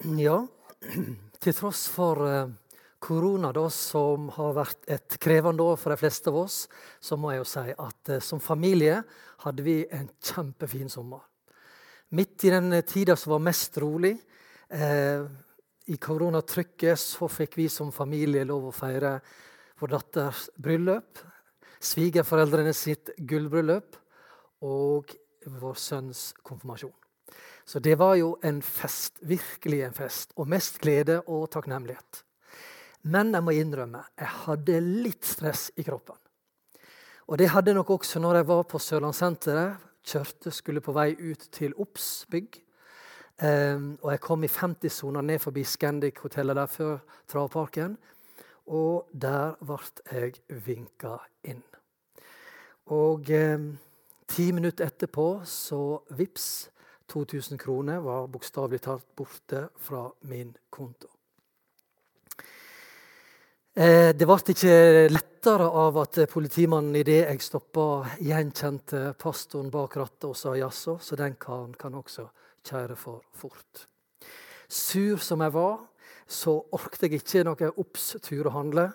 Ja, til tross for eh, korona, da, som har vært et krevende år for de fleste av oss, så må jeg jo si at eh, som familie hadde vi en kjempefin sommer. Midt i den tida som var mest rolig, eh, i koronatrykket, så fikk vi som familie lov å feire vår datters bryllup, svigerforeldrene sitt gullbryllup og vår sønns konfirmasjon. Så det var jo en fest. Virkelig en fest. Og mest glede og takknemlighet. Men jeg må innrømme jeg hadde litt stress i kroppen. Og det hadde nok også når jeg var på Sørlandssenteret. Kjørte, skulle på vei ut til Obs bygg. Um, og jeg kom i 50-sona ned forbi Scandic-hotellet der før Travparken. Og der ble jeg vinka inn. Og um, ti minutter etterpå så vips 2000 kroner var bokstavelig talt borte fra min konto. Eh, det ble ikke lettere av at politimannen idet jeg stoppa, gjenkjente pastoren bak rattet og sa jaså, så den karen kan også kjøre for fort. Sur som jeg var, så orket jeg ikke noe obs-tur å handle.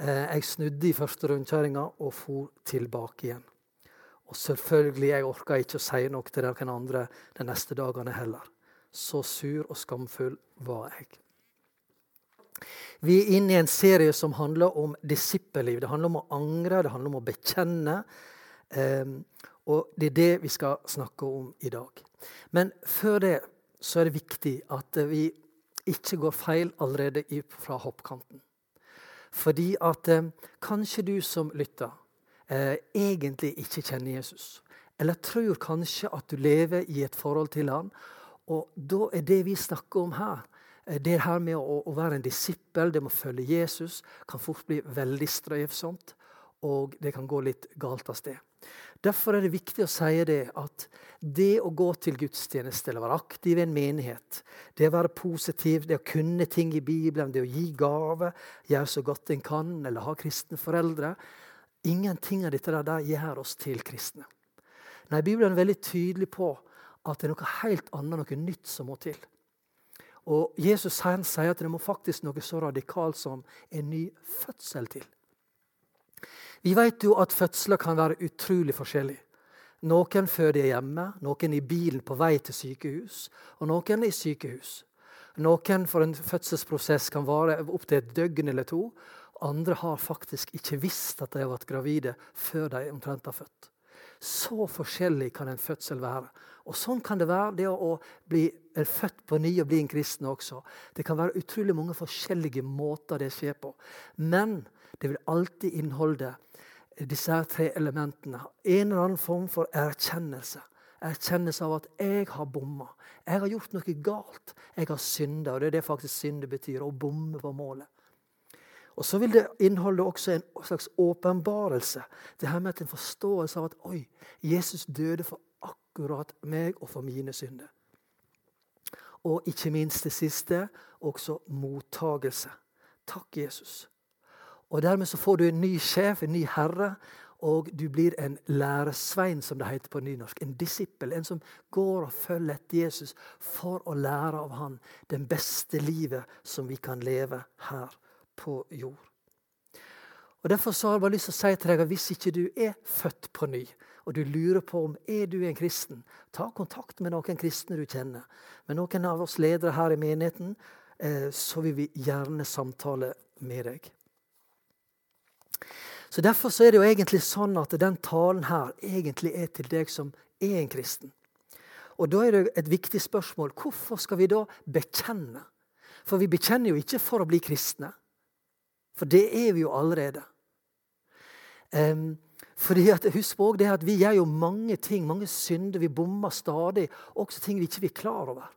Eh, jeg snudde i første rundkjøringa og for tilbake igjen. Og selvfølgelig, jeg orka ikke å si noe til noen andre de neste dagene heller. Så sur og skamfull var jeg. Vi er inne i en serie som handler om disippelliv. Det handler om å angre, det handler om å bekjenne. Um, og det er det vi skal snakke om i dag. Men før det så er det viktig at vi ikke går feil allerede fra hoppkanten. Fordi at um, kanskje du som lytter eh, egentlig ikke kjenner Jesus. Eller tror kanskje at du lever i et forhold til han. Og da er det vi snakker om her, eh, det her med å, å være en disippel, det med å følge Jesus, kan fort bli veldig strevsomt. Og det kan gå litt galt av sted. Derfor er det viktig å si det at det å gå til gudstjeneste eller være aktiv i en menighet, det å være positiv, det å kunne ting i Bibelen, det å gi gave, gjøre så godt en kan, eller ha kristne foreldre, Ingenting av dette der gjør oss til kristne. Nei, Bibelen er veldig tydelig på at det er noe helt annet, noe nytt som må til. Og Jesus sier at det må faktisk noe så radikalt som en ny fødsel til. Vi vet jo at fødsler kan være utrolig forskjellige. Noen føder hjemme, noen i bilen på vei til sykehus, og noen i sykehus. Noen for en fødselsprosess kan vare opptil et døgn eller to, andre har faktisk ikke visst at de har vært gravide før de omtrent har født. Så forskjellig kan en fødsel være. Og Sånn kan det være det å bli født på ny og bli en kristen også. Det kan være utrolig mange forskjellige måter det skjer på. Men det vil alltid inneholde disse tre elementene. En eller annen form for erkjennelse. Erkjennelse av at 'jeg har bomma'. Jeg har gjort noe galt. Jeg har synda. Og det er det faktisk synde betyr. Å bomme på målet. Og så vil det inneholde også en slags åpenbarelse. Det her med en forståelse av at oi, Jesus døde for akkurat meg og for mine synder. Og ikke minst det siste også mottagelse. Takk, Jesus. Og Dermed så får du en ny sjef, en ny herre, og du blir en læresvein, som det heter på nynorsk. En disippel. En som går og følger etter Jesus for å lære av han den beste livet som vi kan leve her på jord. Og Derfor så har jeg bare lyst til å si til deg at hvis ikke du er født på ny, og du lurer på om er du en kristen, ta kontakt med noen kristne du kjenner. Med noen av oss ledere her i menigheten, eh, så vil vi gjerne samtale med deg. Så Derfor så er det jo egentlig sånn at den talen her egentlig er til deg som er en kristen. Og Da er det et viktig spørsmål. Hvorfor skal vi da bekjenne? For vi bekjenner jo ikke for å bli kristne. For det er vi jo allerede. Um, fordi at, Husk på det at vi gjør jo mange ting, mange synder. Vi bommer stadig. Også ting vi ikke er klar over.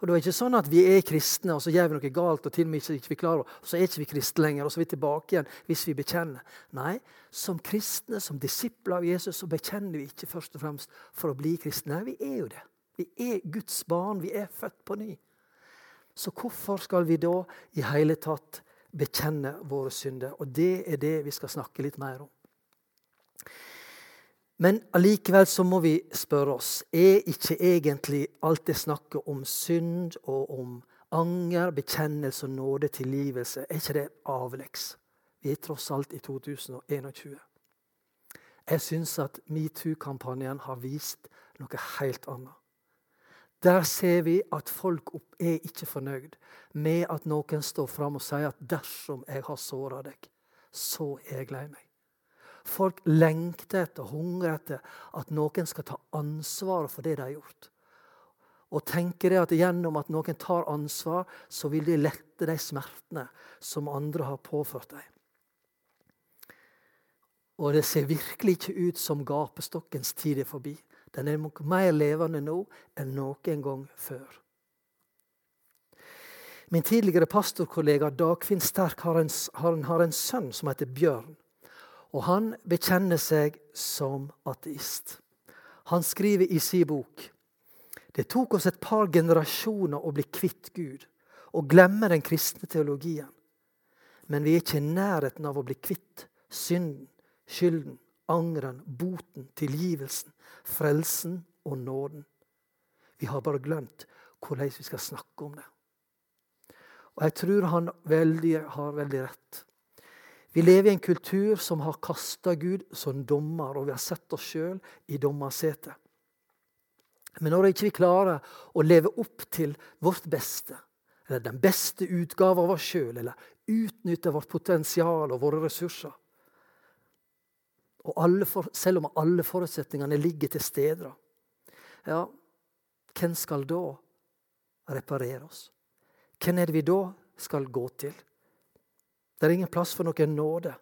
Og Det er ikke sånn at vi er kristne, og så gjør vi noe galt, og til og med ikke vi klar over, og så er ikke vi kristne lenger, og så er vi tilbake igjen hvis vi bekjenner. Nei, som kristne, som disipler av Jesus, så bekjenner vi ikke først og fremst for å bli kristne. Nei, vi er jo det. Vi er Guds barn. Vi er født på ny. Så hvorfor skal vi da i hele tatt bekjenne våre synder. Og det er det vi skal snakke litt mer om. Men allikevel så må vi spørre oss er ikke egentlig alt det snakket om synd og om Anger, bekjennelse og nåde, tilgivelse, er ikke det avleggs? Vi er tross alt i 2021. Jeg syns at metoo-kampanjen har vist noe helt annet. Der ser vi at folk er ikke fornøyd med at noen står fram og sier at 'dersom jeg har såra deg, så er jeg lei meg'. Folk lengter etter, hungrer etter at noen skal ta ansvaret for det de har gjort. Og tenker det at gjennom at noen tar ansvar, så vil de lette de smertene som andre har påført dem. Og det ser virkelig ikke ut som gapestokkens tid er forbi. Den er nok mer levende nå enn noen gang før. Min tidligere pastorkollega Dagfinn Sterk har en, har en sønn som heter Bjørn. Og han bekjenner seg som ateist. Han skriver i sin bok det tok oss et par generasjoner å bli kvitt Gud og glemme den kristne teologien. Men vi er ikke i nærheten av å bli kvitt synden skylden, angeren, boten, tilgivelsen, frelsen og nåden. Vi har bare glemt hvordan vi skal snakke om det. Og Jeg tror han veldig, har veldig rett. Vi lever i en kultur som har kasta Gud som dommer, og vi har sett oss sjøl i dommersetet. Men når vi ikke klarer å leve opp til vårt beste, eller den beste utgaven av oss sjøl, eller utnytte vårt potensial og våre ressurser, for, selv om alle forutsetningene ligger til stede. Ja, hvem skal da reparere oss? Hvem er det vi da skal gå til? Det er ingen plass for noen nåde.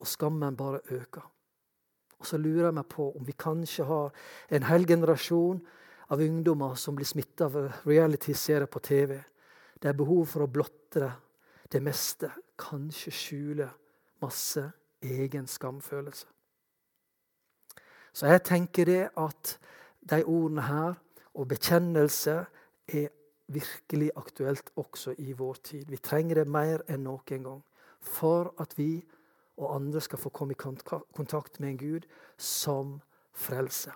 Og skammen bare øker. Og så lurer jeg meg på om vi kanskje har en hel generasjon av ungdommer som blir smitta av reality-serier på TV. Det er behov for å blotte det, det meste, kanskje skjule masse egen skamfølelse. Så jeg tenker det at de ordene her og bekjennelse er virkelig aktuelt også i vår tid. Vi trenger det mer enn noen gang for at vi og andre skal få komme i kontakt med en Gud som frelse.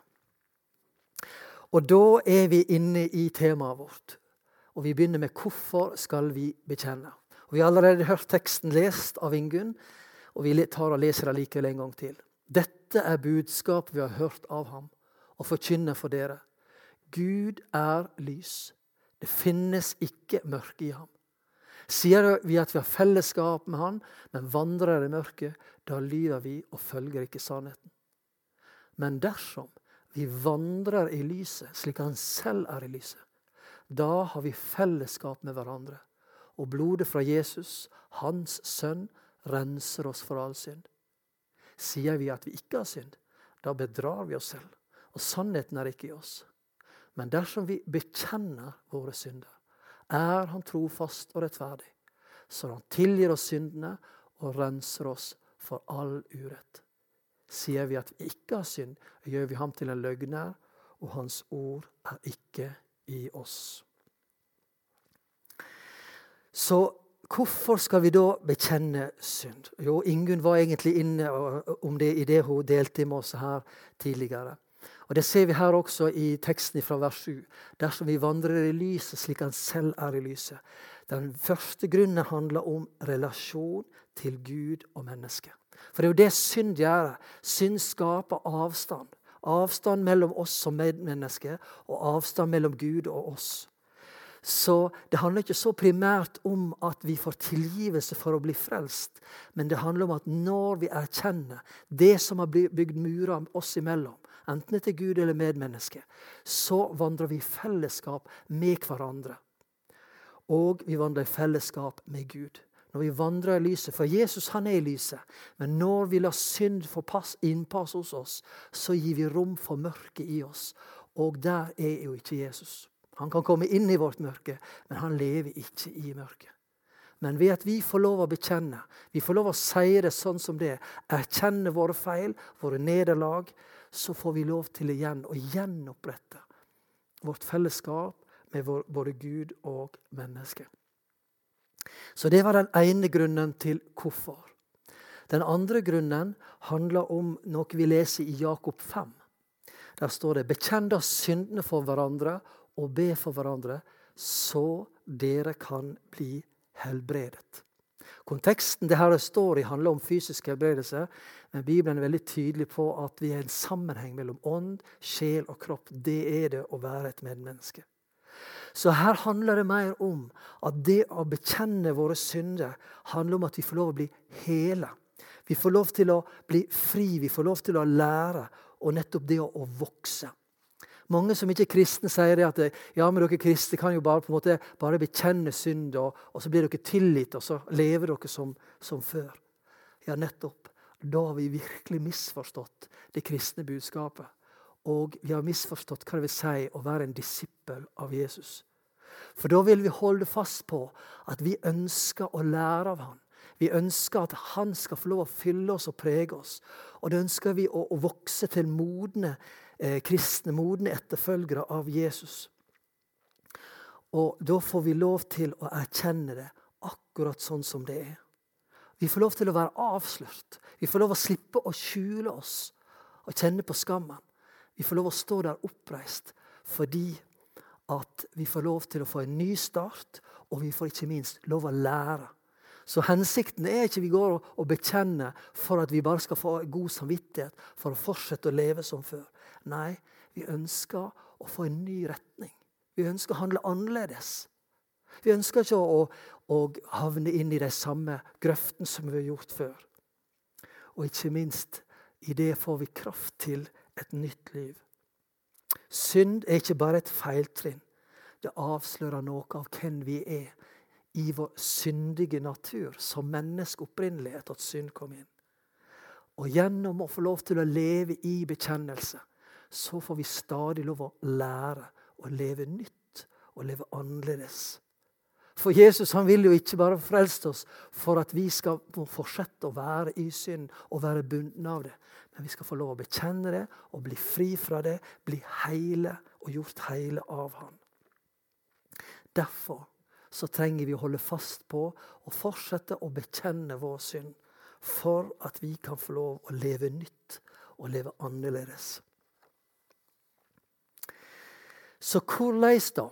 Og da er vi inne i temaet vårt. Og vi begynner med 'Hvorfor skal vi bekjenne?' Og Vi har allerede hørt teksten lest av Ingunn. Og vi tar og leser det likevel en gang til. Dette er budskapet vi har hørt av ham, og forkynner for dere. Gud er lys. Det finnes ikke mørke i ham. Sier vi at vi har fellesskap med Han, men vandrer i mørket, da lyver vi og følger ikke sannheten. Men dersom vi vandrer i lyset slik Han selv er i lyset, da har vi fellesskap med hverandre. Og blodet fra Jesus, Hans sønn, renser oss for all synd. Sier vi at vi ikke har synd, da bedrar vi oss selv, og sannheten er ikke i oss. Men dersom vi bekjenner våre synder, er Han trofast og rettferdig, så Han tilgir oss syndene og renser oss for all urett. Sier vi at vi ikke har synd, gjør vi ham til en løgner, og hans ord er ikke i oss. Så Hvorfor skal vi da bekjenne synd? Jo, Ingunn var egentlig inne om det i det hun delte med oss her tidligere. Og Det ser vi her også i teksten fra vers 7. Dersom vi vandrer i lyset slik han selv er i lyset. Den første grunnen handler om relasjon til Gud og menneske. For det er jo det synd gjør. Synd skaper avstand. Avstand mellom oss som medmennesker og avstand mellom Gud og oss. Så det handler ikke så primært om at vi får tilgivelse for å bli frelst, men det handler om at når vi erkjenner det som har bygd murer oss imellom, enten til Gud eller medmenneske, så vandrer vi i fellesskap med hverandre. Og vi vandrer i fellesskap med Gud. Når vi vandrer i lyset, For Jesus han er i lyset. Men når vi lar synd få innpass hos oss, så gir vi rom for mørket i oss. Og der er jo ikke Jesus. Han kan komme inn i vårt mørke, men han lever ikke i mørket. Men ved at vi får lov å bekjenne, vi får lov å si det sånn som det, erkjenne våre feil, våre nederlag, så får vi lov til igjen å gjenopprette vårt fellesskap med vår, både Gud og menneske. Så det var den ene grunnen til hvorfor. Den andre grunnen handler om noe vi leser i Jakob 5. Der står det 'Bekjenn da syndene for hverandre og be for hverandre, så dere kan bli helbredet. Konteksten det her står i, handler om fysisk helbredelse. Men Bibelen er veldig tydelig på at vi er en sammenheng mellom ånd, sjel og kropp. Det er det å være et medmenneske. Så her handler det mer om at det å bekjenne våre synder handler om at vi får lov å bli hele. Vi får lov til å bli fri, vi får lov til å lære, og nettopp det å, vokse. Mange som ikke er kristne, sier at ja, men dere kristne kan jo bare, måte, bare bekjenne synd, og, og, så blir dere tilgitt, og så lever dere som, som før. Ja, nettopp. Da har vi virkelig misforstått det kristne budskapet. Og vi har misforstått hva det vil si å være en disippel av Jesus. For da vil vi holde fast på at vi ønsker å lære av han. Vi ønsker at han skal få lov å fylle oss og prege oss. Og da ønsker vi å, å vokse til modne kristne, modne etterfølgere av Jesus. Og da får vi lov til å erkjenne det akkurat sånn som det er. Vi får lov til å være avslørt. Vi får lov å slippe å skjule oss og kjenne på skammen. Vi får lov å stå der oppreist fordi at vi får lov til å få en ny start, og vi får ikke minst lov å lære. Så hensikten er ikke vi går og bekjenner for at vi bare skal få god samvittighet for å fortsette å leve som før. Nei, vi ønsker å få en ny retning. Vi ønsker å handle annerledes. Vi ønsker ikke å, å havne inn i de samme grøftene som vi har gjort før. Og ikke minst, i det får vi kraft til et nytt liv. Synd er ikke bare et feiltrinn. Det avslører noe av hvem vi er i vår syndige natur, som menneskeopprinnelighet, at synd kom inn. Og gjennom å få lov til å leve i bekjennelse, så får vi stadig lov å lære å leve nytt og leve annerledes. For Jesus han vil jo ikke bare frelse oss for at vi skal fortsette å være i synd og være bundne av det. Men vi skal få lov å bekjenne det og bli fri fra det, bli hele og gjort hele av Han. Derfor så trenger vi å holde fast på og fortsette å bekjenne vår synd. For at vi kan få lov å leve nytt og leve annerledes. Så hvordan da?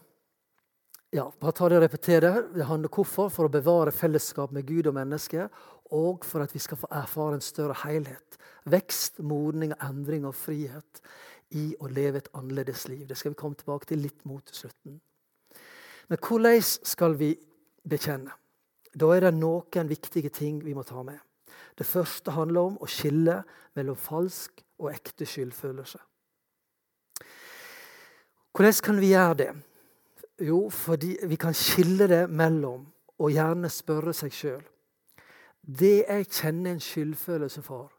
Ja, bare ta det og repetere. Det handler hvorfor? For å bevare fellesskap med Gud og mennesket. og for at vi skal få erfare en større helhet. Vekst, modning, endring og frihet i å leve et annerledes liv. Det skal vi komme tilbake til litt mot slutten. Men hvordan skal vi bekjenne? Da er det noen viktige ting vi må ta med. Det første handler om å skille mellom falsk og ekte skyldfølelse. Hvordan kan vi gjøre det? Jo, fordi vi kan skille det mellom og gjerne spørre seg sjøl Det jeg kjenner en skyldfølelse for,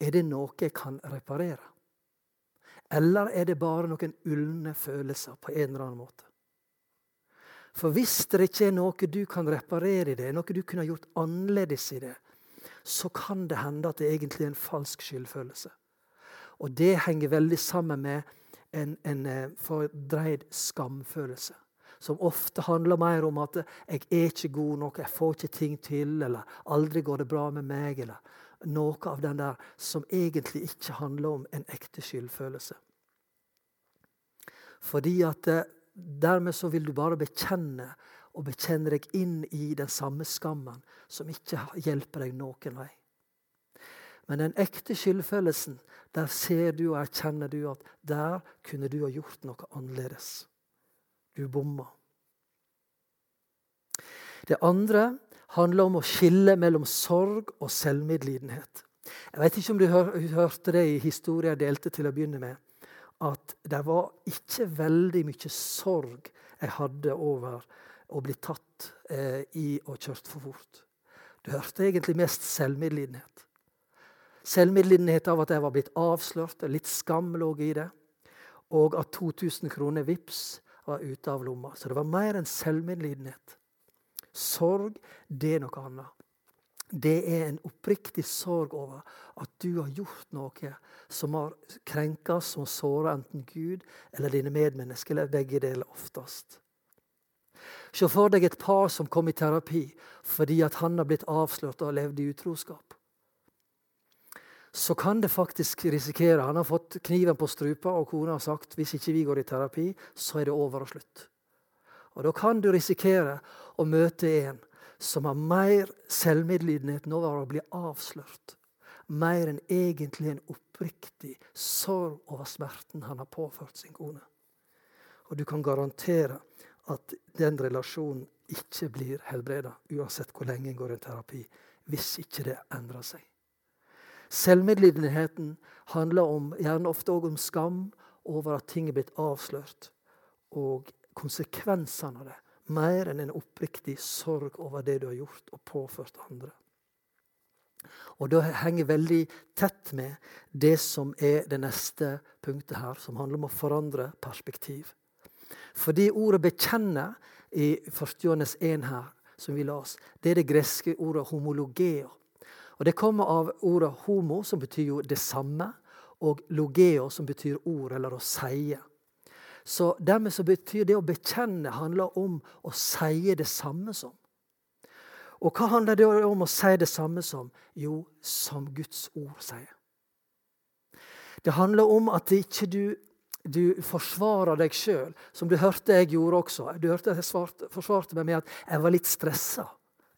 er det noe jeg kan reparere? Eller er det bare noen ulne følelser på en eller annen måte? For hvis det ikke er noe du kan reparere i det, noe du kunne gjort annerledes i det, så kan det hende at det egentlig er en falsk skyldfølelse. Og det henger veldig sammen med en, en eh, fordreid skamfølelse som ofte handler mer om at 'jeg er ikke god nok', 'jeg får ikke ting til', eller 'aldri går det bra med meg', eller noe av den der som egentlig ikke handler om en ekte skyldfølelse. Fordi at eh, dermed så vil du bare bekjenne og bekjenne deg inn i den samme skammen som ikke hjelper deg noen vei. Men den ekte skyldfølelsen, der ser du og erkjenner du at der kunne du ha gjort noe annerledes. Du bomma. Det andre handler om å skille mellom sorg og selvmedlidenhet. Jeg vet ikke om du hørte det i historien jeg delte til å begynne med. At det var ikke veldig mye sorg jeg hadde over å bli tatt eh, i og kjørt for fort. Du hørte egentlig mest selvmedlidenhet. Selvmedlidenhet av at jeg var blitt avslørt, litt skam lå i det. Og at 2000 kroner vips var ute av lomma. Så det var mer enn selvmedlidenhet. Sorg, det er noe annet. Det er en oppriktig sorg over at du har gjort noe som har krenka, som såra enten Gud eller dine medmennesker, eller begge deler oftest. Se for deg et par som kom i terapi fordi at han har blitt avslørt og levd i utroskap. Så kan det faktisk risikere Han har fått kniven på strupa, og kona har sagt hvis ikke vi går i terapi, så er det over og slutt. Og Da kan du risikere å møte en som har mer selvmedlidenhet over å bli avslørt, mer enn egentlig en oppriktig sorg over smerten han har påført sin kone. Og du kan garantere at den relasjonen ikke blir helbreda, uansett hvor lenge en går i terapi, hvis ikke det endrer seg. Selvmedlidenheten handler om, gjerne ofte òg om skam over at ting er blitt avslørt, og konsekvensene av det. Mer enn en oppriktig sorg over det du har gjort og påført andre. Og Det henger veldig tett med det som er det neste punktet her, som handler om å forandre perspektiv. Fordi ordet 'bekjenne' i 1. Johannes 1 her, som vi las, det er det greske ordet 'homologeo'. Og Det kommer av ordet 'homo', som betyr jo det samme, og 'logeo', som betyr ord eller å seie. Så Dermed så betyr det å bekjenne handler om å seie det samme som. Og hva handler det om å si det samme som? Jo, som Guds ord sier. Det handler om at ikke du du forsvarer deg sjøl, som du hørte jeg gjorde også. Du hørte at Jeg svarte, forsvarte meg med at jeg var litt stressa.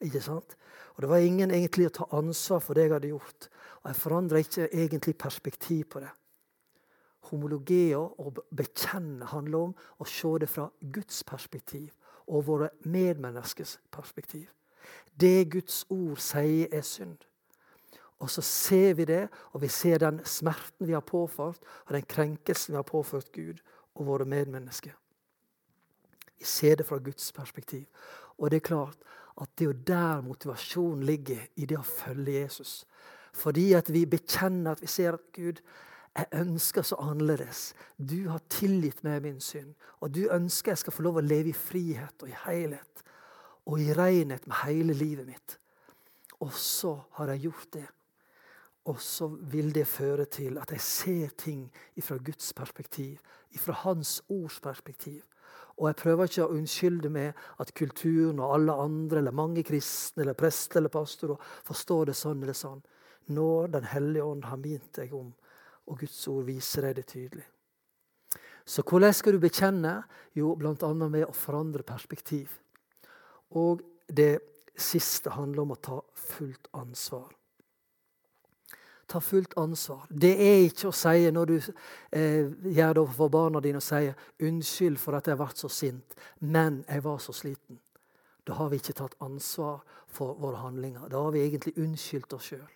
Ikke sant? Og Det var ingen egentlig å ta ansvar for det jeg hadde gjort. Og Jeg forandra ikke egentlig perspektiv på det. Homologea og bekjenne handler om å se det fra Guds perspektiv og våre medmenneskers perspektiv. Det Guds ord sier, er synd. Og så ser vi det, og vi ser den smerten vi har påført, og den krenkelsen vi har påført Gud og våre medmennesker. Vi ser det fra Guds perspektiv. Og det er klart at det er jo der motivasjonen ligger i det å følge Jesus. Fordi at vi bekjenner at vi ser at Gud, jeg ønsker så annerledes. Du har tilgitt meg min synd. Og du ønsker jeg skal få lov å leve i frihet og i helhet og i renhet med hele livet mitt. Og så har jeg gjort det. Og så vil det føre til at jeg ser ting fra Guds perspektiv, fra Hans ords perspektiv. Og jeg prøver ikke å unnskylde med at kulturen og alle andre, eller mange kristne, eller prester eller pastorer forstår det sånn eller sånn. Når Den hellige ånd har mint deg om, og Guds ord viser deg det tydelig. Så hvordan skal du bekjenne? Jo, bl.a. med å forandre perspektiv. Og det siste handler om å ta fullt ansvar ta fullt ansvar. Det er ikke å si når du eh, gjør det overfor barna dine og sier 'unnskyld for at jeg ble så sint, men jeg var så sliten'. Da har vi ikke tatt ansvar for våre handlinger. Da har vi egentlig unnskyldt oss sjøl.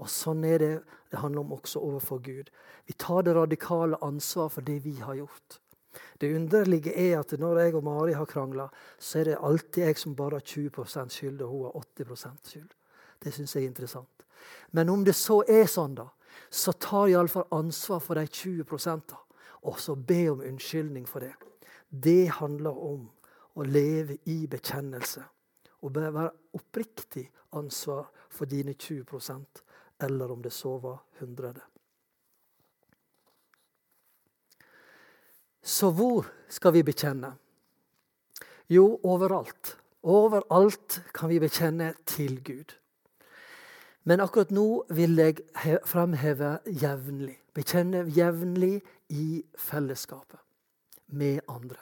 Og sånn er det det handler om også overfor Gud. Vi tar det radikale ansvar for det vi har gjort. Det underlige er at når jeg og Mari har krangla, så er det alltid jeg som bare har 20% skyld, og hun har 80% skyld. Det syns jeg er interessant. Men om det så er sånn, da, så tar iallfall ansvar for de 20 da, og så be om unnskyldning for det. Det handler om å leve i bekjennelse. Og være oppriktig ansvar for dine 20% eller om det så var 100 Så hvor skal vi bekjenne? Jo, overalt. Overalt kan vi bekjenne til Gud. Men akkurat nå vil jeg fremheve jevnlig. Bekjenne jevnlig i fellesskapet med andre.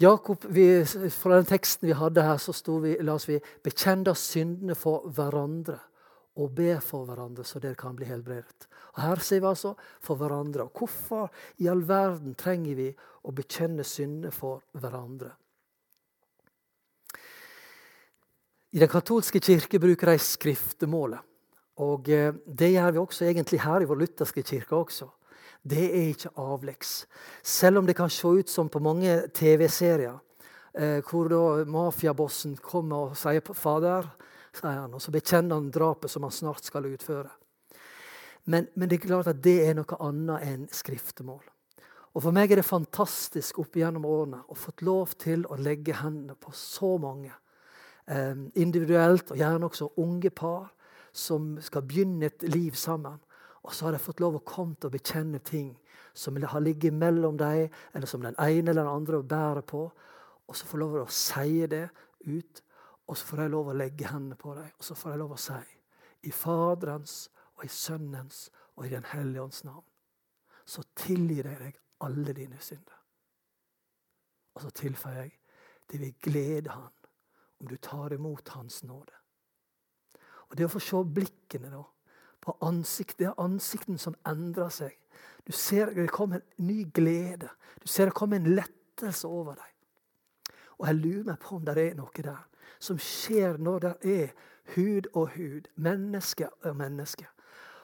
Jakob, vi, Fra den teksten vi hadde her, så vi, la oss vi bekjenne syndene for hverandre' og be for hverandre, så dere kan bli helbredet. Og Her sier vi altså for hverandre. Og Hvorfor i all verden trenger vi å bekjenne syndene for hverandre? I Den katolske kirke bruker de skriftemålet. Og eh, Det gjør vi også egentlig her i vår lutherske kirke også. Det er ikke avleggs. Selv om det kan se ut som på mange TV-serier, eh, hvor da mafiabossen kommer og sier 'Fader', sier han, og så bekjenner han drapet som han snart skal utføre. Men, men, det er klart at det er noe annet enn skriftemål. Og For meg er det fantastisk opp gjennom årene å fått lov til å legge hendene på så mange individuelt, og gjerne også unge par som skal begynne et liv sammen. Og så har de fått lov å komme til å bekjenne ting som har ligget mellom dem, eller som den ene eller den andre bærer på. Og så får de lov å si det ut, og så får de lov å legge hendene på dem. Og så får de lov å si i Faderens og i Sønnens og i Den hellige ånds navn. Så tilgir jeg deg alle dine synder. Og så tilføyer jeg det vil glede Han om du tar imot Hans nåde. Og Det å få se blikkene da, på ansikt, det er ansikten som endrer seg. Du ser Det kommer en ny glede. Du ser det kommer en lettelse over deg. Og jeg lurer meg på om det er noe der som skjer når det er hud og hud, menneske og menneske.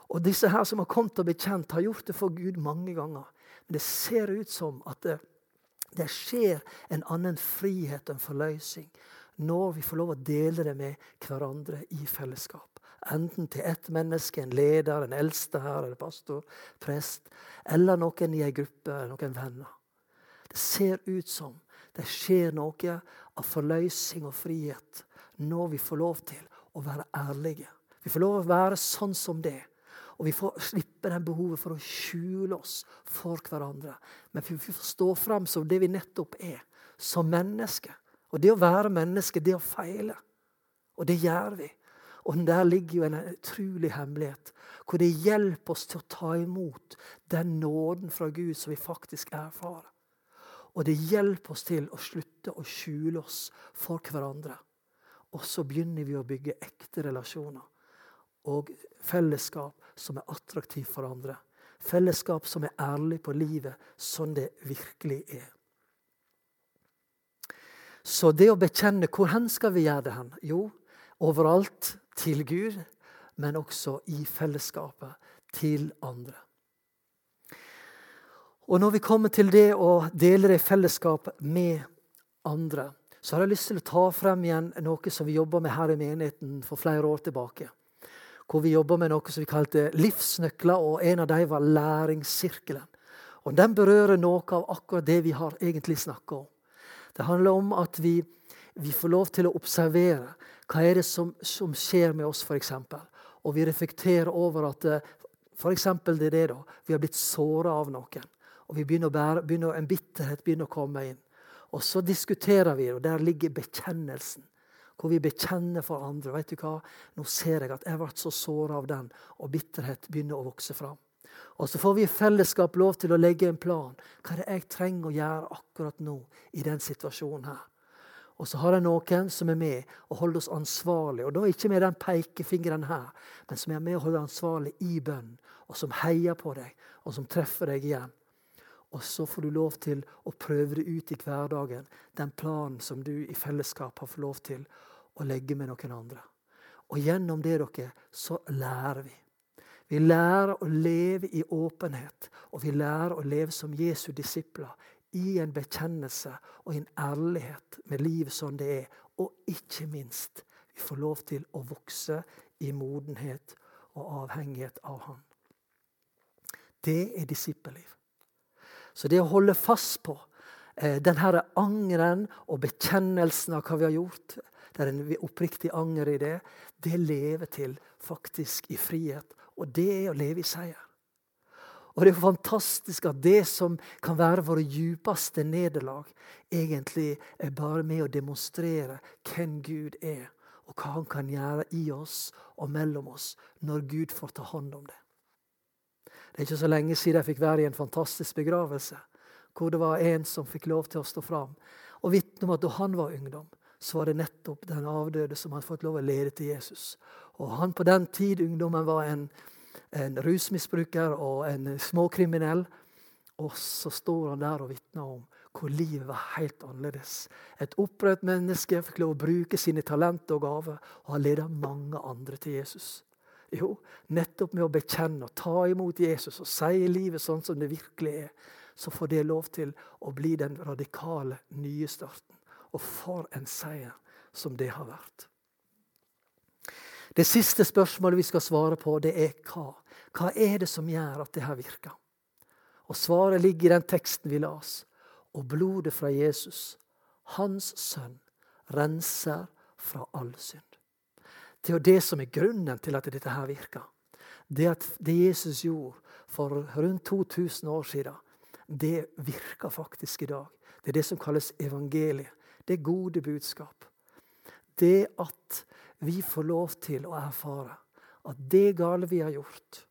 Og disse her som har kommet og bekjent, har gjort det for Gud mange ganger. Men det ser ut som at det, det skjer en annen frihet og en forløsning når vi får lov å dele det med hverandre i fellesskap. Enten til ett menneske, en leder, en eldste her, eller pastor, prest, eller noen i ei gruppe, noen venner. Det ser ut som det skjer noe av forløsning og frihet når vi får lov til å være ærlige. Vi får lov å være sånn som det. Og vi får slippe den behovet for å skjule oss for hverandre. Men vi får stå fram som det vi nettopp er, som mennesker. Og det å være menneske, det å feile. Og det gjør vi. Og der ligger jo en utrolig hemmelighet. Hvor det hjelper oss til å ta imot den nåden fra Gud som vi faktisk erfarer. Og det hjelper oss til å slutte å skjule oss for hverandre. Og så begynner vi å bygge ekte relasjoner. Og fellesskap som er attraktivt for andre. Fellesskap som er ærlig på livet sånn det virkelig er. Så det å bekjenne, hvor hen skal vi gjøre det hen? Jo, overalt til Gud, men også i fellesskapet til andre. Og når vi kommer til det å dele det i fellesskap med andre, så har jeg lyst til å ta frem igjen noe som vi jobba med her i menigheten for flere år tilbake. Hvor vi jobba med noe som vi kalte livsnøkler, og en av dem var læringssirkelen. Og Den berører noe av akkurat det vi har egentlig snakka om. Det handler om at vi, vi, får lov til å observere hva er det som, som skjer med oss, f.eks. Og vi reflekterer over at eh, f.eks. det er det da, vi har blitt såra av noen. Og vi begynner bære, begynner, en bitterhet begynner å komme inn. Og så diskuterer vi, og der ligger bekjennelsen. Hvor vi bekjenner for andre. Vet du hva? Nå ser jeg at jeg ble så såra av den, og bitterhet begynner å vokse fram. Og så får vi i fellesskap lov til å legge en plan. Hva er det jeg trenger å gjøre akkurat nå i den situasjonen her? Og så har jeg noen som er med og holder oss ansvarlig. Og da ikke med den pekefingeren her, men som er med og holder ansvarlig i bønn. Og som heier på deg, og som treffer deg igjen. Og så får du lov til å prøve det ut i hverdagen, den planen som du i fellesskap har fått lov til å legge med noen andre. Og gjennom det dere, så lærer vi. Vi lærer å leve i åpenhet, og vi lærer å leve som Jesu disipler. I en bekjennelse og en ærlighet med livet som det er. Og ikke minst, vi får lov til å vokse i modenhet og avhengighet av Han. Det er disippelliv. Så det å holde fast på eh, denne angeren og bekjennelsen av hva vi har gjort, det er en oppriktig anger i det, det lever til faktisk i frihet og det er å leve i seier. Og det er fantastisk at det som kan være våre djupeste nederlag, egentlig er bare med å demonstrere hvem Gud er, og hva han kan gjøre i oss og mellom oss når Gud får ta hånd om det. Det er ikke så lenge siden jeg fikk være i en fantastisk begravelse, hvor det var en som fikk lov til å stå fram og vitne om at da han var ungdom, så var det nettopp den avdøde som hadde fått lov å lede til Jesus. Og han på den tid, ungdommen, var en, en rusmisbruker og en småkriminell. Og så står han der og vitner om hvor livet var helt annerledes. Et opprørt menneske fikk lov å bruke sine talenter og gaver og har ledet mange andre til Jesus. Jo, nettopp med å bekjenne og ta imot Jesus og si livet sånn som det virkelig er, så får det lov til å bli den radikale nye starten. Og for en seier som det har vært. Det siste spørsmålet vi skal svare på, det er hva. Hva er det som gjør at det her virker? Og Svaret ligger i den teksten vi las. Og blodet fra Jesus, hans sønn, renser fra all synd. Det er det som er grunnen til at dette her virker. Det at det Jesus gjorde for rundt 2000 år siden, det virker faktisk i dag. Det er det som kalles evangeliet. Det gode budskap. Det at vi får lov til å erfare at det gale vi har gjort,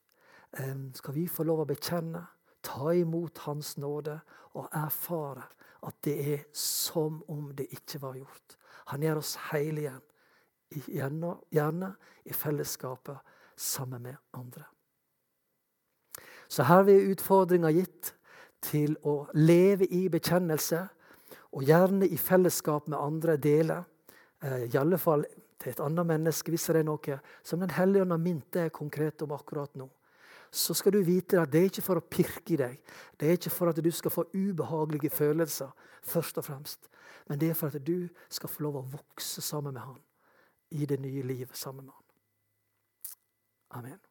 eh, skal vi få lov å bekjenne, ta imot Hans nåde og erfare at det er som om det ikke var gjort. Han gjør oss hele igjen, gjerne i fellesskapet sammen med andre. Så her er utfordringa gitt til å leve i bekjennelse, og gjerne i fellesskap med andre deler. Eh, I alle fall til et annet menneske, hvis det er noe som Den hellige ånd har minnet deg konkret om akkurat nå. Så skal du vite at det er ikke for å pirke i deg. Det er ikke for at du skal få ubehagelige følelser, først og fremst. Men det er for at du skal få lov å vokse sammen med Han i det nye livet sammen med Han. Amen.